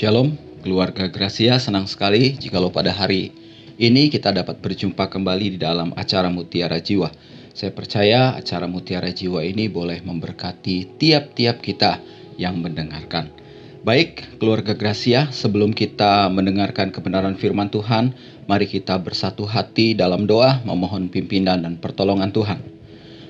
Shalom, keluarga Gracia. Senang sekali jikalau pada hari ini kita dapat berjumpa kembali di dalam acara Mutiara Jiwa. Saya percaya acara Mutiara Jiwa ini boleh memberkati tiap-tiap kita yang mendengarkan. Baik, keluarga Gracia, sebelum kita mendengarkan kebenaran firman Tuhan, mari kita bersatu hati dalam doa memohon pimpinan dan pertolongan Tuhan.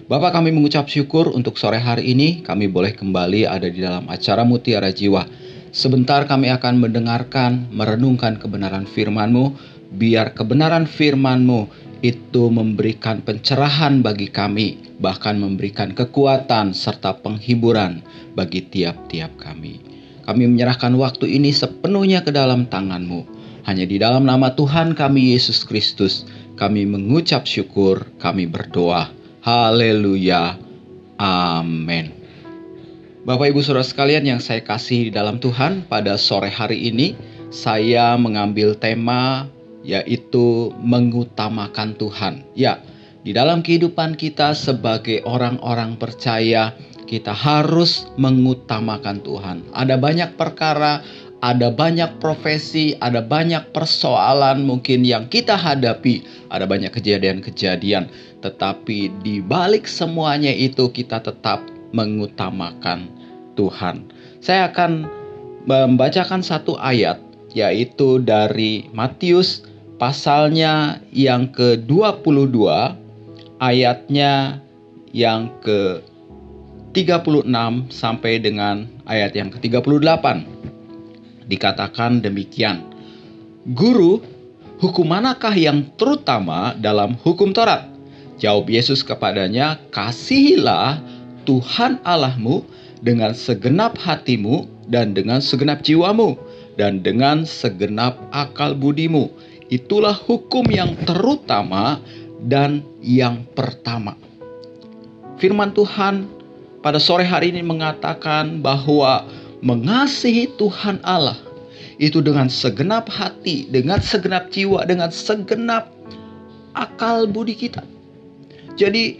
Bapak kami mengucap syukur untuk sore hari ini kami boleh kembali ada di dalam acara Mutiara Jiwa Sebentar kami akan mendengarkan, merenungkan kebenaran firman-Mu, biar kebenaran firman-Mu itu memberikan pencerahan bagi kami, bahkan memberikan kekuatan serta penghiburan bagi tiap-tiap kami. Kami menyerahkan waktu ini sepenuhnya ke dalam tangan-Mu. Hanya di dalam nama Tuhan kami Yesus Kristus, kami mengucap syukur, kami berdoa. Haleluya. Amin. Bapak Ibu Saudara sekalian yang saya kasih di dalam Tuhan, pada sore hari ini saya mengambil tema yaitu mengutamakan Tuhan. Ya, di dalam kehidupan kita sebagai orang-orang percaya, kita harus mengutamakan Tuhan. Ada banyak perkara, ada banyak profesi, ada banyak persoalan mungkin yang kita hadapi, ada banyak kejadian-kejadian, tetapi di balik semuanya itu kita tetap mengutamakan Tuhan. Saya akan membacakan satu ayat yaitu dari Matius pasalnya yang ke-22 ayatnya yang ke-36 sampai dengan ayat yang ke-38. Dikatakan demikian. Guru, hukum manakah yang terutama dalam hukum Taurat? Jawab Yesus kepadanya, "Kasihilah Tuhan Allahmu dengan segenap hatimu dan dengan segenap jiwamu dan dengan segenap akal budimu. Itulah hukum yang terutama dan yang pertama. Firman Tuhan pada sore hari ini mengatakan bahwa mengasihi Tuhan Allah itu dengan segenap hati, dengan segenap jiwa, dengan segenap akal budi kita. Jadi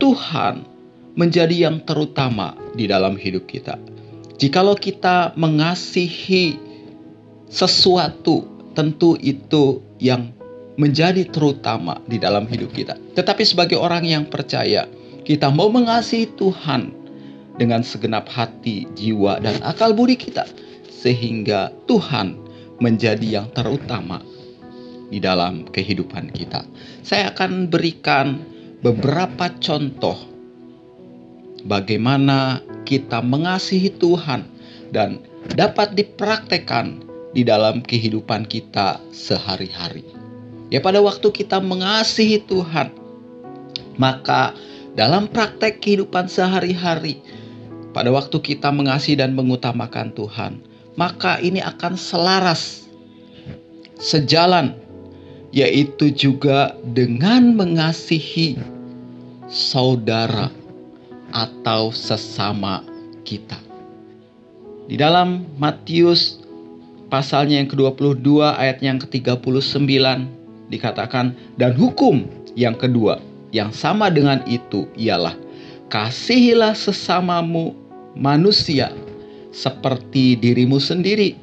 Tuhan menjadi yang terutama di dalam hidup kita. Jikalau kita mengasihi sesuatu, tentu itu yang menjadi terutama di dalam hidup kita. Tetapi sebagai orang yang percaya, kita mau mengasihi Tuhan dengan segenap hati, jiwa, dan akal budi kita, sehingga Tuhan menjadi yang terutama di dalam kehidupan kita. Saya akan berikan beberapa contoh bagaimana kita mengasihi Tuhan dan dapat dipraktekkan di dalam kehidupan kita sehari-hari. Ya pada waktu kita mengasihi Tuhan, maka dalam praktek kehidupan sehari-hari, pada waktu kita mengasihi dan mengutamakan Tuhan, maka ini akan selaras sejalan yaitu juga dengan mengasihi saudara atau sesama kita. Di dalam Matius pasalnya yang ke-22 ayat yang ke-39 dikatakan dan hukum yang kedua yang sama dengan itu ialah kasihilah sesamamu manusia seperti dirimu sendiri.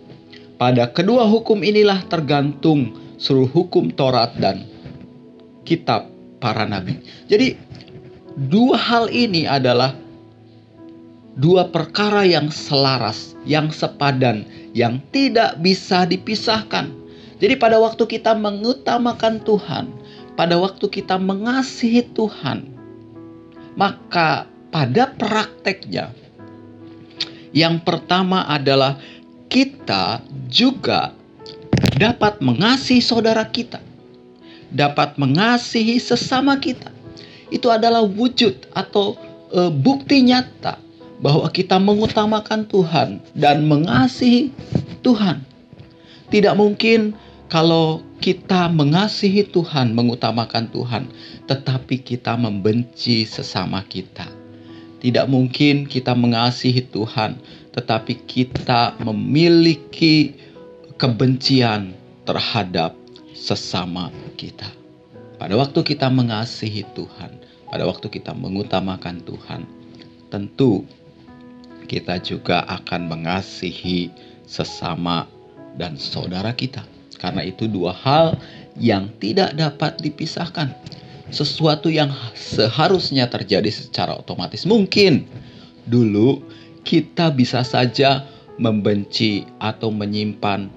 Pada kedua hukum inilah tergantung seluruh hukum Taurat dan kitab para nabi. Jadi Dua hal ini adalah dua perkara yang selaras, yang sepadan, yang tidak bisa dipisahkan. Jadi pada waktu kita mengutamakan Tuhan, pada waktu kita mengasihi Tuhan, maka pada prakteknya yang pertama adalah kita juga dapat mengasihi saudara kita, dapat mengasihi sesama kita itu adalah wujud atau e, bukti nyata bahwa kita mengutamakan Tuhan dan mengasihi Tuhan. Tidak mungkin kalau kita mengasihi Tuhan, mengutamakan Tuhan, tetapi kita membenci sesama kita. Tidak mungkin kita mengasihi Tuhan, tetapi kita memiliki kebencian terhadap sesama kita. Pada waktu kita mengasihi Tuhan, pada waktu kita mengutamakan Tuhan, tentu kita juga akan mengasihi sesama dan saudara kita. Karena itu dua hal yang tidak dapat dipisahkan. Sesuatu yang seharusnya terjadi secara otomatis. Mungkin dulu kita bisa saja membenci atau menyimpan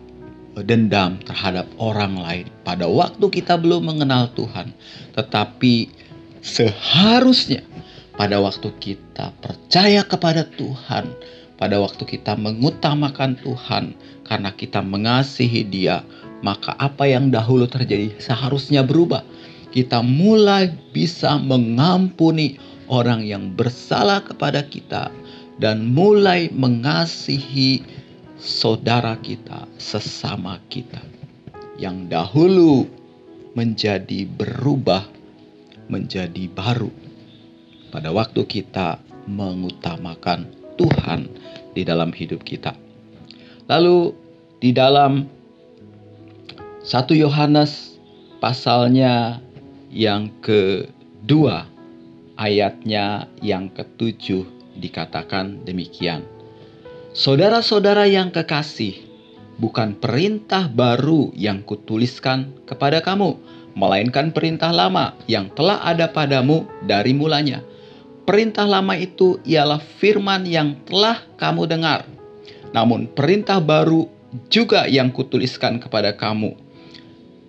dendam terhadap orang lain pada waktu kita belum mengenal Tuhan, tetapi seharusnya pada waktu kita percaya kepada Tuhan, pada waktu kita mengutamakan Tuhan karena kita mengasihi Dia, maka apa yang dahulu terjadi seharusnya berubah. Kita mulai bisa mengampuni orang yang bersalah kepada kita dan mulai mengasihi saudara kita, sesama kita yang dahulu menjadi berubah menjadi baru pada waktu kita mengutamakan Tuhan di dalam hidup kita. Lalu di dalam 1 Yohanes pasalnya yang kedua ayatnya yang ketujuh dikatakan demikian. Saudara-saudara yang kekasih, bukan perintah baru yang kutuliskan kepada kamu, melainkan perintah lama yang telah ada padamu dari mulanya. Perintah lama itu ialah firman yang telah kamu dengar. Namun perintah baru juga yang kutuliskan kepada kamu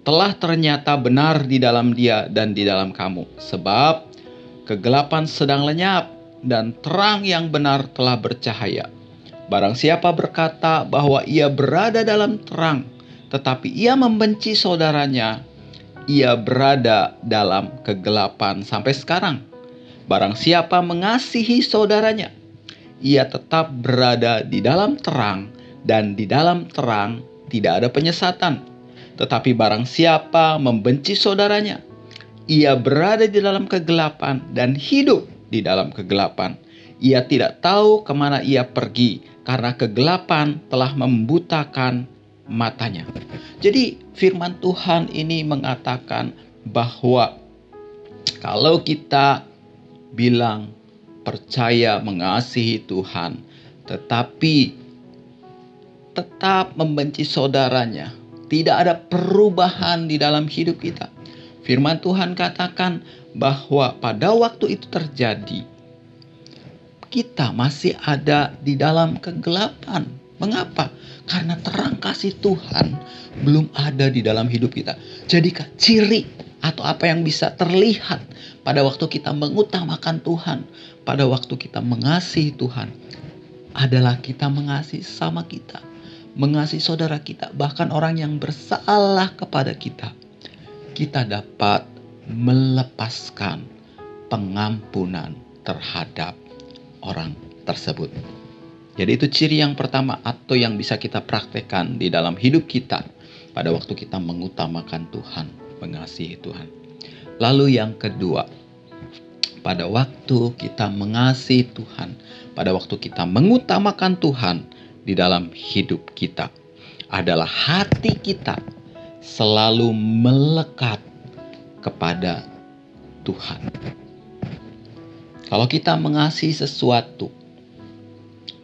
telah ternyata benar di dalam dia dan di dalam kamu. Sebab kegelapan sedang lenyap dan terang yang benar telah bercahaya. Barang siapa berkata bahwa ia berada dalam terang, tetapi ia membenci saudaranya, ia berada dalam kegelapan sampai sekarang. Barang siapa mengasihi saudaranya, ia tetap berada di dalam terang, dan di dalam terang tidak ada penyesatan. Tetapi barang siapa membenci saudaranya, ia berada di dalam kegelapan dan hidup di dalam kegelapan. Ia tidak tahu ke mana ia pergi karena kegelapan telah membutakan matanya. Jadi firman Tuhan ini mengatakan bahwa kalau kita bilang percaya mengasihi Tuhan tetapi tetap membenci saudaranya, tidak ada perubahan di dalam hidup kita. Firman Tuhan katakan bahwa pada waktu itu terjadi, kita masih ada di dalam kegelapan. Mengapa? Karena terang kasih Tuhan belum ada di dalam hidup kita. Jadi ciri atau apa yang bisa terlihat pada waktu kita mengutamakan Tuhan, pada waktu kita mengasihi Tuhan, adalah kita mengasihi sama kita, mengasihi saudara kita, bahkan orang yang bersalah kepada kita. Kita dapat melepaskan pengampunan terhadap orang tersebut. Jadi itu ciri yang pertama atau yang bisa kita praktekkan di dalam hidup kita pada waktu kita mengutamakan Tuhan, mengasihi Tuhan. Lalu yang kedua, pada waktu kita mengasihi Tuhan, pada waktu kita mengutamakan Tuhan di dalam hidup kita, adalah hati kita selalu melekat kepada Tuhan. Kalau kita mengasihi sesuatu,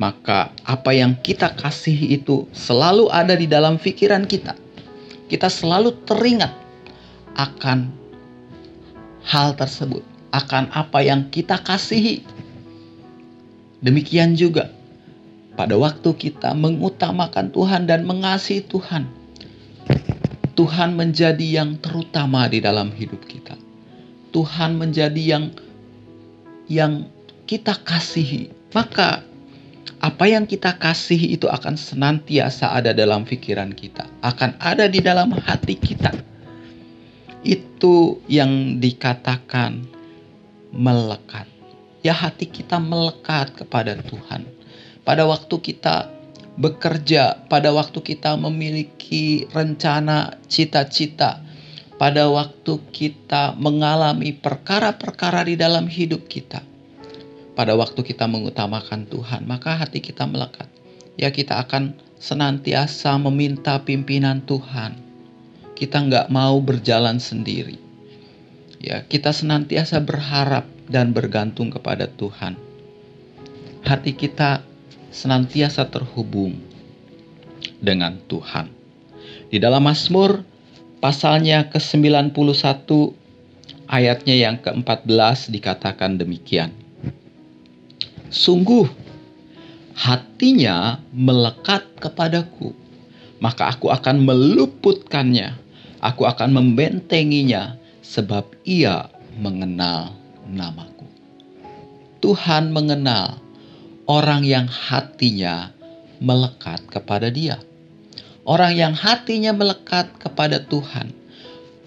maka apa yang kita kasih itu selalu ada di dalam pikiran kita. Kita selalu teringat akan hal tersebut, akan apa yang kita kasihi. Demikian juga pada waktu kita mengutamakan Tuhan dan mengasihi Tuhan. Tuhan menjadi yang terutama di dalam hidup kita. Tuhan menjadi yang yang kita kasihi, maka apa yang kita kasihi itu akan senantiasa ada dalam pikiran kita, akan ada di dalam hati kita. Itu yang dikatakan melekat. Ya hati kita melekat kepada Tuhan. Pada waktu kita bekerja, pada waktu kita memiliki rencana, cita-cita, pada waktu kita mengalami perkara-perkara di dalam hidup kita. Pada waktu kita mengutamakan Tuhan, maka hati kita melekat. Ya kita akan senantiasa meminta pimpinan Tuhan. Kita nggak mau berjalan sendiri. Ya kita senantiasa berharap dan bergantung kepada Tuhan. Hati kita senantiasa terhubung dengan Tuhan. Di dalam Mazmur pasalnya ke-91 ayatnya yang ke-14 dikatakan demikian. Sungguh hatinya melekat kepadaku, maka aku akan meluputkannya, aku akan membentenginya sebab ia mengenal namaku. Tuhan mengenal orang yang hatinya melekat kepada Dia. Orang yang hatinya melekat kepada Tuhan.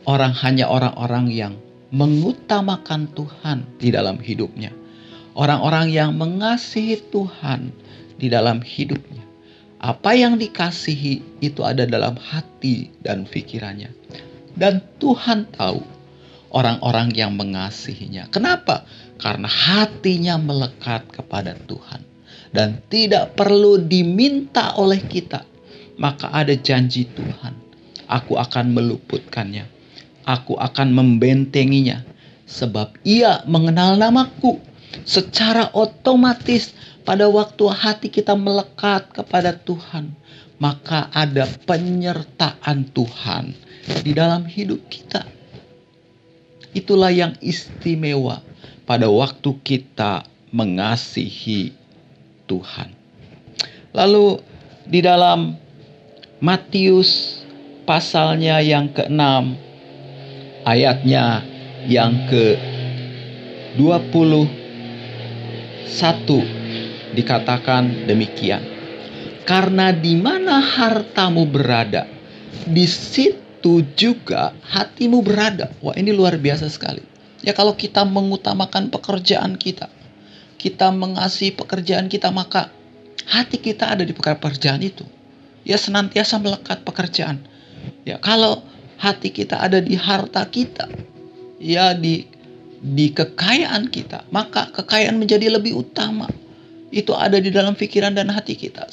Orang hanya orang-orang yang mengutamakan Tuhan di dalam hidupnya. Orang-orang yang mengasihi Tuhan di dalam hidupnya. Apa yang dikasihi itu ada dalam hati dan pikirannya. Dan Tuhan tahu orang-orang yang mengasihinya. Kenapa? Karena hatinya melekat kepada Tuhan dan tidak perlu diminta oleh kita, maka ada janji Tuhan. Aku akan meluputkannya. Aku akan membentenginya sebab ia mengenal namaku. Secara otomatis pada waktu hati kita melekat kepada Tuhan, maka ada penyertaan Tuhan di dalam hidup kita. Itulah yang istimewa pada waktu kita mengasihi Tuhan. Lalu di dalam Matius pasalnya yang ke-6 ayatnya yang ke-21 dikatakan demikian. Karena di mana hartamu berada, di situ juga hatimu berada. Wah, ini luar biasa sekali. Ya kalau kita mengutamakan pekerjaan kita, kita mengasihi pekerjaan kita, maka hati kita ada di pekerjaan itu. Ya senantiasa melekat pekerjaan. Ya kalau hati kita ada di harta kita, ya di di kekayaan kita, maka kekayaan menjadi lebih utama. Itu ada di dalam pikiran dan hati kita.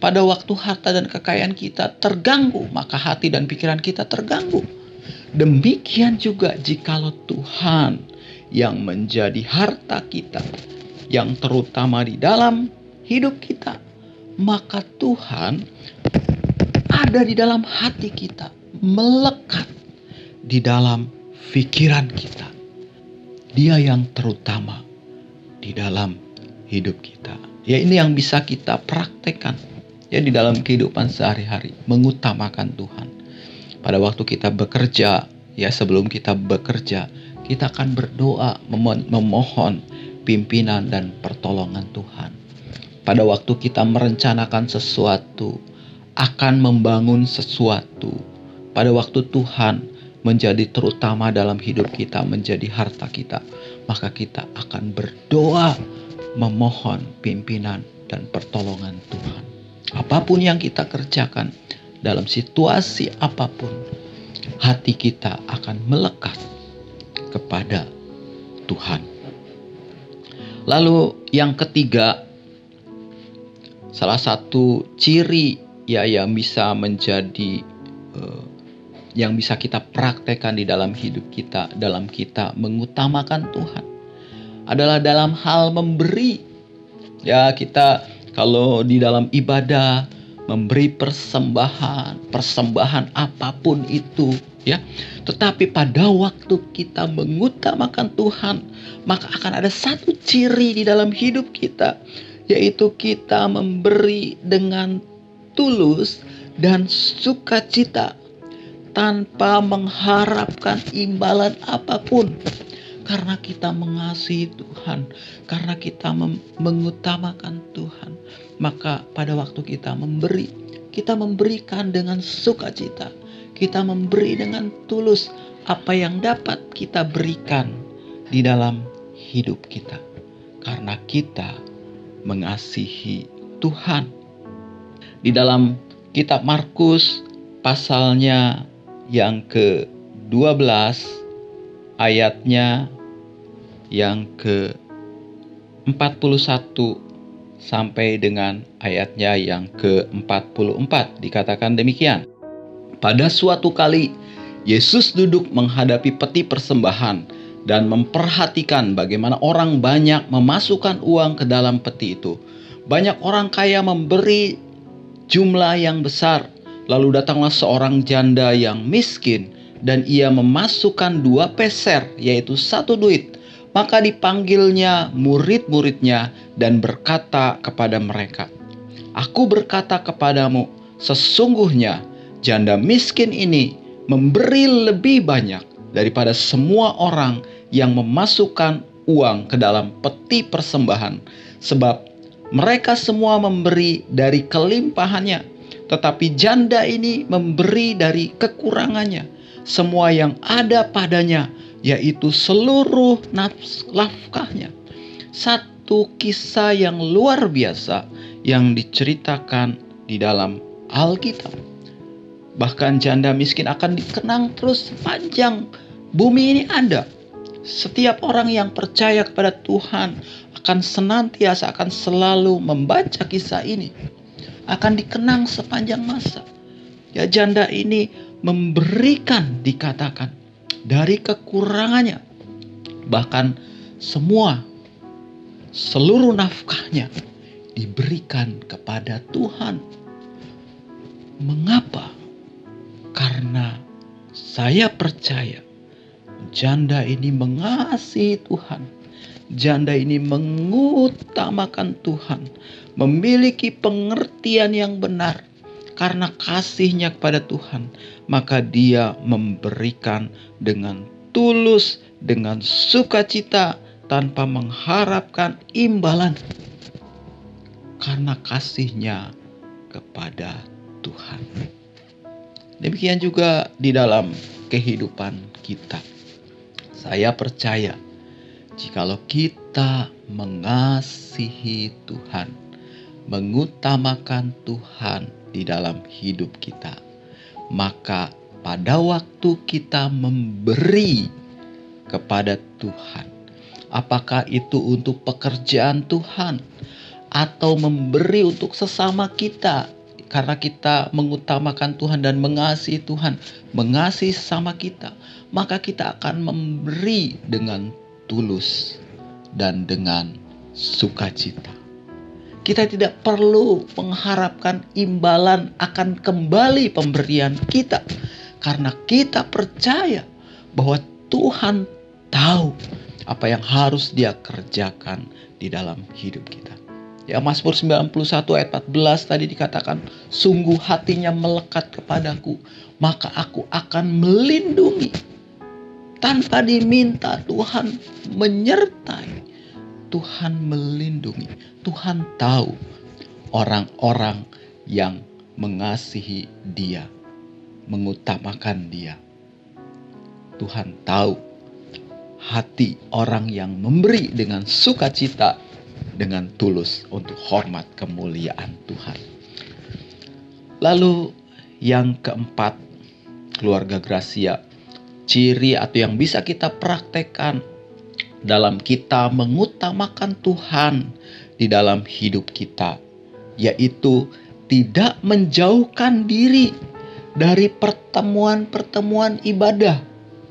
Pada waktu harta dan kekayaan kita terganggu, maka hati dan pikiran kita terganggu. Demikian juga jikalau Tuhan yang menjadi harta kita, yang terutama di dalam hidup kita, maka Tuhan ada di dalam hati kita, melekat di dalam pikiran kita. Dia yang terutama di dalam hidup kita. Ya ini yang bisa kita praktekkan ya di dalam kehidupan sehari-hari, mengutamakan Tuhan. Pada waktu kita bekerja, ya sebelum kita bekerja, kita akan berdoa memohon pimpinan dan pertolongan Tuhan. Pada waktu kita merencanakan sesuatu, akan membangun sesuatu, pada waktu Tuhan menjadi terutama dalam hidup kita, menjadi harta kita, maka kita akan berdoa memohon pimpinan dan pertolongan Tuhan. Apa pun yang kita kerjakan dalam situasi apa pun, hati kita akan melekat kepada Tuhan. Lalu yang ketiga, salah satu ciri ya yang bisa menjadi uh, yang bisa kita praktekkan di dalam hidup kita, dalam kita mengutamakan Tuhan adalah dalam hal memberi. Ya, kita kalau di dalam ibadah memberi persembahan, persembahan apa pun itu, ya. Tetapi pada waktu kita mengutamakan Tuhan, maka akan ada satu ciri di dalam hidup kita, yaitu kita memberi dengan tulus dan sukacita tanpa mengharapkan imbalan apa pun. Karena kita mengasihi Tuhan, karena kita mengutamakan Tuhan, maka pada waktu kita memberi, kita memberikan dengan sukacita kita memberi dengan tulus apa yang dapat kita berikan di dalam hidup kita, karena kita mengasihi Tuhan. Di dalam kitab Markus, pasalnya yang ke-12, ayatnya yang ke-41 sampai dengan ayatnya yang ke-44 dikatakan demikian. Pada suatu kali, Yesus duduk menghadapi peti persembahan dan memperhatikan bagaimana orang banyak memasukkan uang ke dalam peti itu. Banyak orang kaya memberi jumlah yang besar. Lalu datanglah seorang janda yang miskin dan ia memasukkan dua peser yaitu satu duit. Maka dipanggilnya murid-muridnya dan berkata kepada mereka, Aku berkata kepadamu, sesungguhnya janda miskin ini memberi lebih banyak daripada semua orang yang memasukkan uang ke dalam peti persembahan, sebab mereka semua memberi dari kelimpahannya, tetapi janda ini memberi dari kekurangannya semua yang ada padanya, yaitu seluruh nafkahnya. Satu kisah yang luar biasa yang diceritakan di dalam Alkitab. Bahkan janda miskin akan dikenang terus panjang bumi ini ada. Setiap orang yang percaya kepada Tuhan akan senantiasa akan selalu membaca kisah ini. Akan dikenang sepanjang masa. Ya janda ini memberikan dikatakan dari kekurangannya bahkan semua seluruh nafkahnya diberikan kepada Tuhan. Mengapa? Karena saya percaya janda ini mengasihi Tuhan. Janda ini mengutamakan Tuhan, memiliki pengertian yang benar karena kasihnya kepada Tuhan, maka dia memberikan dengan tulus, dengan sukacita, tanpa mengharapkan imbalan. Karena kasihnya kepada Tuhan. Demikian juga di dalam kehidupan kita. Saya percaya jikalau kita mengasihi Tuhan, mengutamakan Tuhan, di dalam hidup kita. Maka pada waktu kita memberi kepada Tuhan, apakah itu untuk pekerjaan Tuhan atau memberi untuk sesama kita karena kita mengutamakan Tuhan dan mengasihi Tuhan, mengasihi sesama kita, maka kita akan memberi dengan tulus dan dengan sukacita. Kita tidak perlu mengharapkan imbalan akan kembali pemberian kita, karena kita percaya bahwa Tuhan tahu apa yang harus Dia kerjakan di dalam hidup kita. Ya Mazmur 91 ayat 14 tadi dikatakan, sungguh hatinya melekat kepadaku, maka aku akan melindungi. Tanpa diminta Tuhan menyertai. Tuhan melindungi. Tuhan tahu orang-orang yang mengasihi Dia, mengutamakan Dia. Tuhan tahu hati orang yang memberi dengan sukacita, dengan tulus untuk hormat kemuliaan Tuhan. Lalu yang keempat, keluarga Gracia, ciri atau yang bisa kita praktekkan dalam kita mengutamakan Tuhan di dalam hidup kita, yaitu tidak menjauhkan diri dari pertemuan-pertemuan ibadah.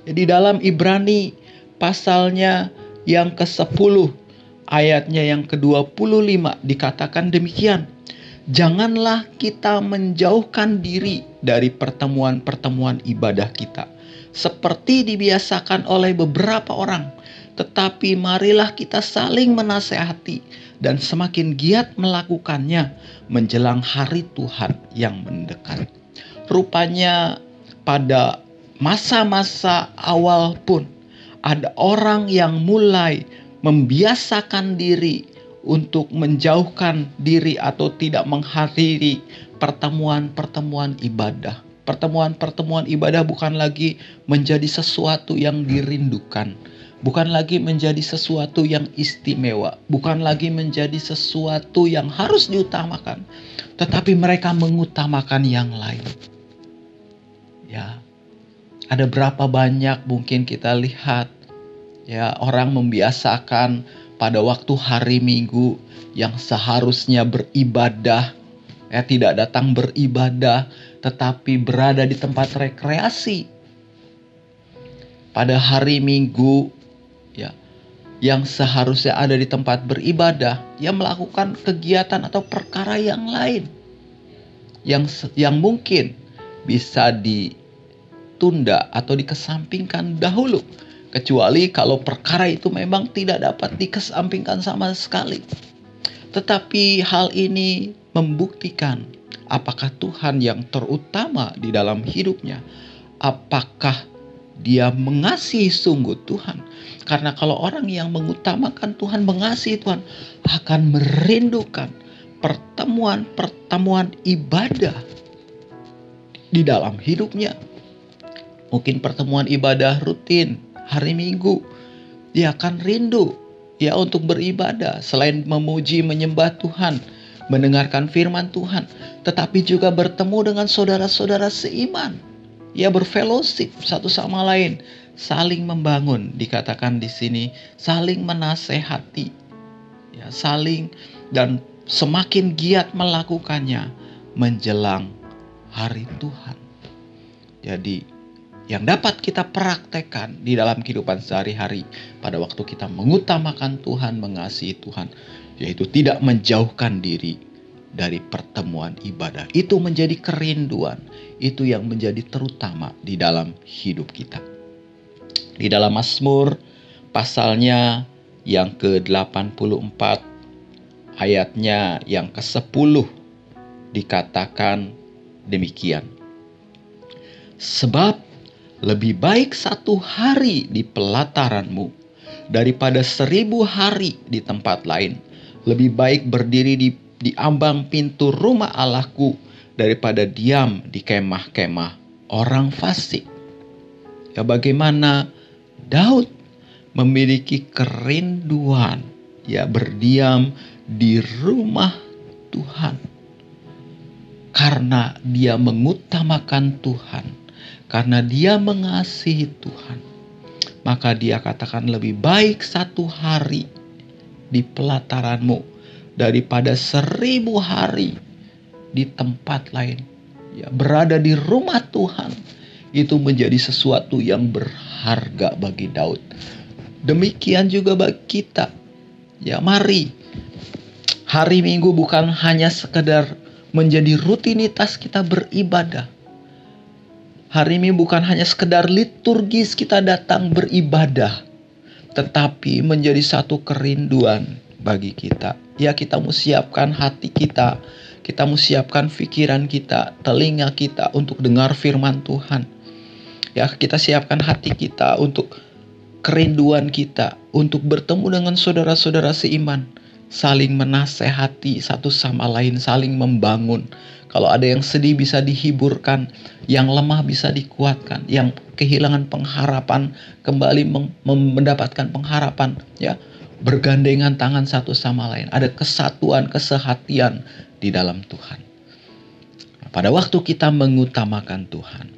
Jadi dalam Ibrani pasalnya yang ke-10 ayatnya yang ke-25 dikatakan demikian. Janganlah kita menjauhkan diri dari pertemuan-pertemuan ibadah kita seperti dibiasakan oleh beberapa orang tetapi marilah kita saling menasehati dan semakin giat melakukannya menjelang hari Tuhan yang mendekat. Rupanya pada masa-masa awal pun ada orang yang mulai membiasakan diri untuk menjauhkan diri atau tidak menghadiri pertemuan-pertemuan ibadah. Pertemuan-pertemuan ibadah bukan lagi menjadi sesuatu yang dirindukan, bukan lagi menjadi sesuatu yang istimewa, bukan lagi menjadi sesuatu yang harus diutamakan, tetapi mereka mengutamakan yang lain. Ya. Ada berapa banyak mungkin kita lihat ya orang membiasakan pada waktu hari Minggu yang seharusnya beribadah ya tidak datang beribadah tetapi berada di tempat rekreasi. Pada hari Minggu ya yang seharusnya ada di tempat beribadah, ia melakukan kegiatan atau perkara yang lain. yang yang mungkin bisa ditunda atau dikesampingkan dahulu kecuali kalau perkara itu memang tidak dapat dikesampingkan sama sekali. Tetapi hal ini membuktikan apakah Tuhan yang terutama di dalam hidupnya, apakah dia mengasihi sungguh Tuhan. Karena kalau orang yang mengutamakan Tuhan, mengasihi Tuhan, akan merindukan pertemuan-pertemuan ibadah di dalam hidupnya. Mungkin pertemuan ibadah rutin hari Minggu, dia akan rindu ya untuk beribadah selain memuji menyembah Tuhan, mendengarkan firman Tuhan, tetapi juga bertemu dengan saudara-saudara seiman. Ya berfellowship satu sama lain, saling membangun dikatakan di sini, saling menasehati. Ya, saling dan semakin giat melakukannya menjelang hari Tuhan. Jadi yang dapat kita praktekkan di dalam kehidupan sehari-hari pada waktu kita mengutamakan Tuhan, mengasihi Tuhan, yaitu tidak menjauhkan diri dari pertemuan ibadah. Itu menjadi kerinduan, itu yang menjadi terutama di dalam hidup kita. Di dalam Mazmur pasalnya yang ke-84 ayatnya yang ke-10 dikatakan demikian. Sebab lebih baik satu hari di pelataranmu daripada seribu hari di tempat lain. Lebih baik berdiri di, di ambang pintu rumah Allahku daripada diam di kemah-kemah orang fasik. Ya bagaimana Daud memiliki kerinduan ya berdiam di rumah Tuhan karena dia mengutamakan Tuhan karena dia mengasihi Tuhan, maka dia katakan lebih baik satu hari di pelataranmu daripada seribu hari di tempat lain. Ya, berada di rumah Tuhan itu menjadi sesuatu yang berharga bagi Daud. Demikian juga bagi kita. Ya, mari hari Minggu bukan hanya sekedar menjadi rutinitas kita beribadah, Hari ini bukan hanya sekedar liturgis kita datang beribadah, tetapi menjadi satu kerinduan bagi kita. Ya kita mau siapkan hati kita, kita mau siapkan pikiran kita, telinga kita untuk dengar firman Tuhan. Ya kita siapkan hati kita untuk kerinduan kita, untuk bertemu dengan saudara-saudara seiman, saling menasehati satu sama lain, saling membangun, kalau ada yang sedih bisa dihiburkan, yang lemah bisa dikuatkan, yang kehilangan pengharapan kembali mendapatkan pengharapan, ya. Bergandengan tangan satu sama lain, ada kesatuan, kesehatian di dalam Tuhan. Pada waktu kita mengutamakan Tuhan,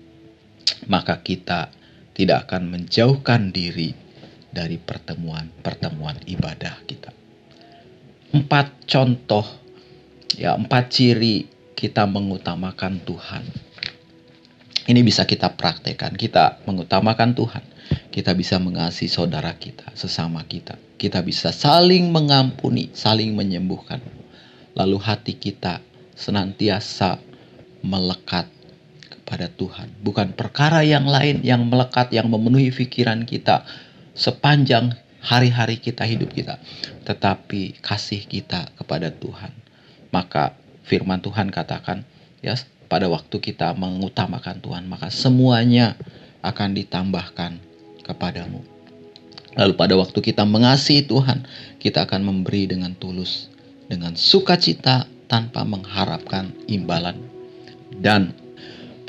maka kita tidak akan menjauhkan diri dari pertemuan-pertemuan ibadah kita. Empat contoh, ya empat ciri kita mengutamakan Tuhan. Ini bisa kita praktekkan. Kita mengutamakan Tuhan. Kita bisa mengasihi saudara kita, sesama kita. Kita bisa saling mengampuni, saling menyembuhkan. Lalu hati kita senantiasa melekat kepada Tuhan. Bukan perkara yang lain yang melekat, yang memenuhi pikiran kita sepanjang hari-hari kita hidup kita. Tetapi kasih kita kepada Tuhan. Maka firman Tuhan katakan ya pada waktu kita mengutamakan Tuhan maka semuanya akan ditambahkan kepadamu. Lalu pada waktu kita mengasihi Tuhan, kita akan memberi dengan tulus, dengan sukacita tanpa mengharapkan imbalan. Dan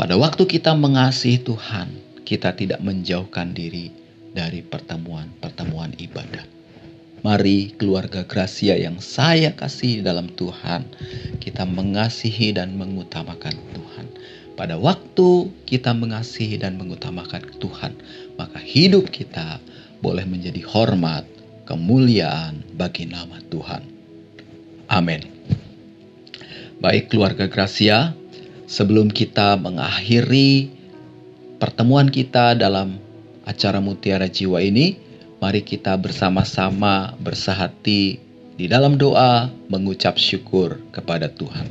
pada waktu kita mengasihi Tuhan, kita tidak menjauhkan diri dari pertemuan-pertemuan ibadah. Mari keluarga Gracia yang saya kasih dalam Tuhan, kita mengasihi dan mengutamakan Tuhan. Pada waktu kita mengasihi dan mengutamakan Tuhan, maka hidup kita boleh menjadi hormat, kemuliaan bagi nama Tuhan. Amin. Baik keluarga Gracia, sebelum kita mengakhiri pertemuan kita dalam acara Mutiara Jiwa ini, Mari kita bersama-sama bersahati di dalam doa mengucap syukur kepada Tuhan.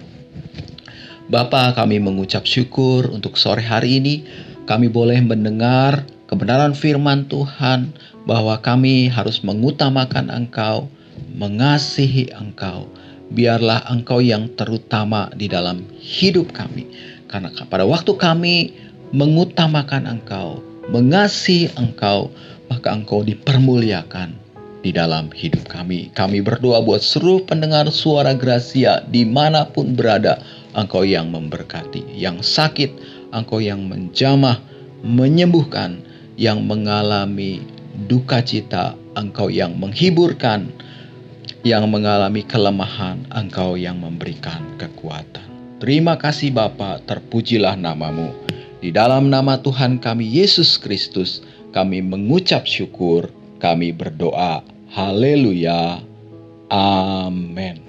Bapa, kami mengucap syukur untuk sore hari ini kami boleh mendengar kebenaran firman Tuhan bahwa kami harus mengutamakan Engkau, mengasihi Engkau. Biarlah Engkau yang terutama di dalam hidup kami. Karena pada waktu kami mengutamakan Engkau, mengasihi Engkau, maka Engkau dipermuliakan di dalam hidup kami. Kami berdoa buat seluruh pendengar suara Gracia di mana pun berada, Engkau yang memberkati. Yang sakit, Engkau yang menjamah, menyembuhkan. Yang mengalami duka cita, Engkau yang menghiburkan. Yang mengalami kelemahan, Engkau yang memberikan kekuatan. Terima kasih Bapa, terpujilah namamu. Di dalam nama Tuhan kami Yesus Kristus, kami mengucap syukur, kami berdoa. Haleluya. Amin.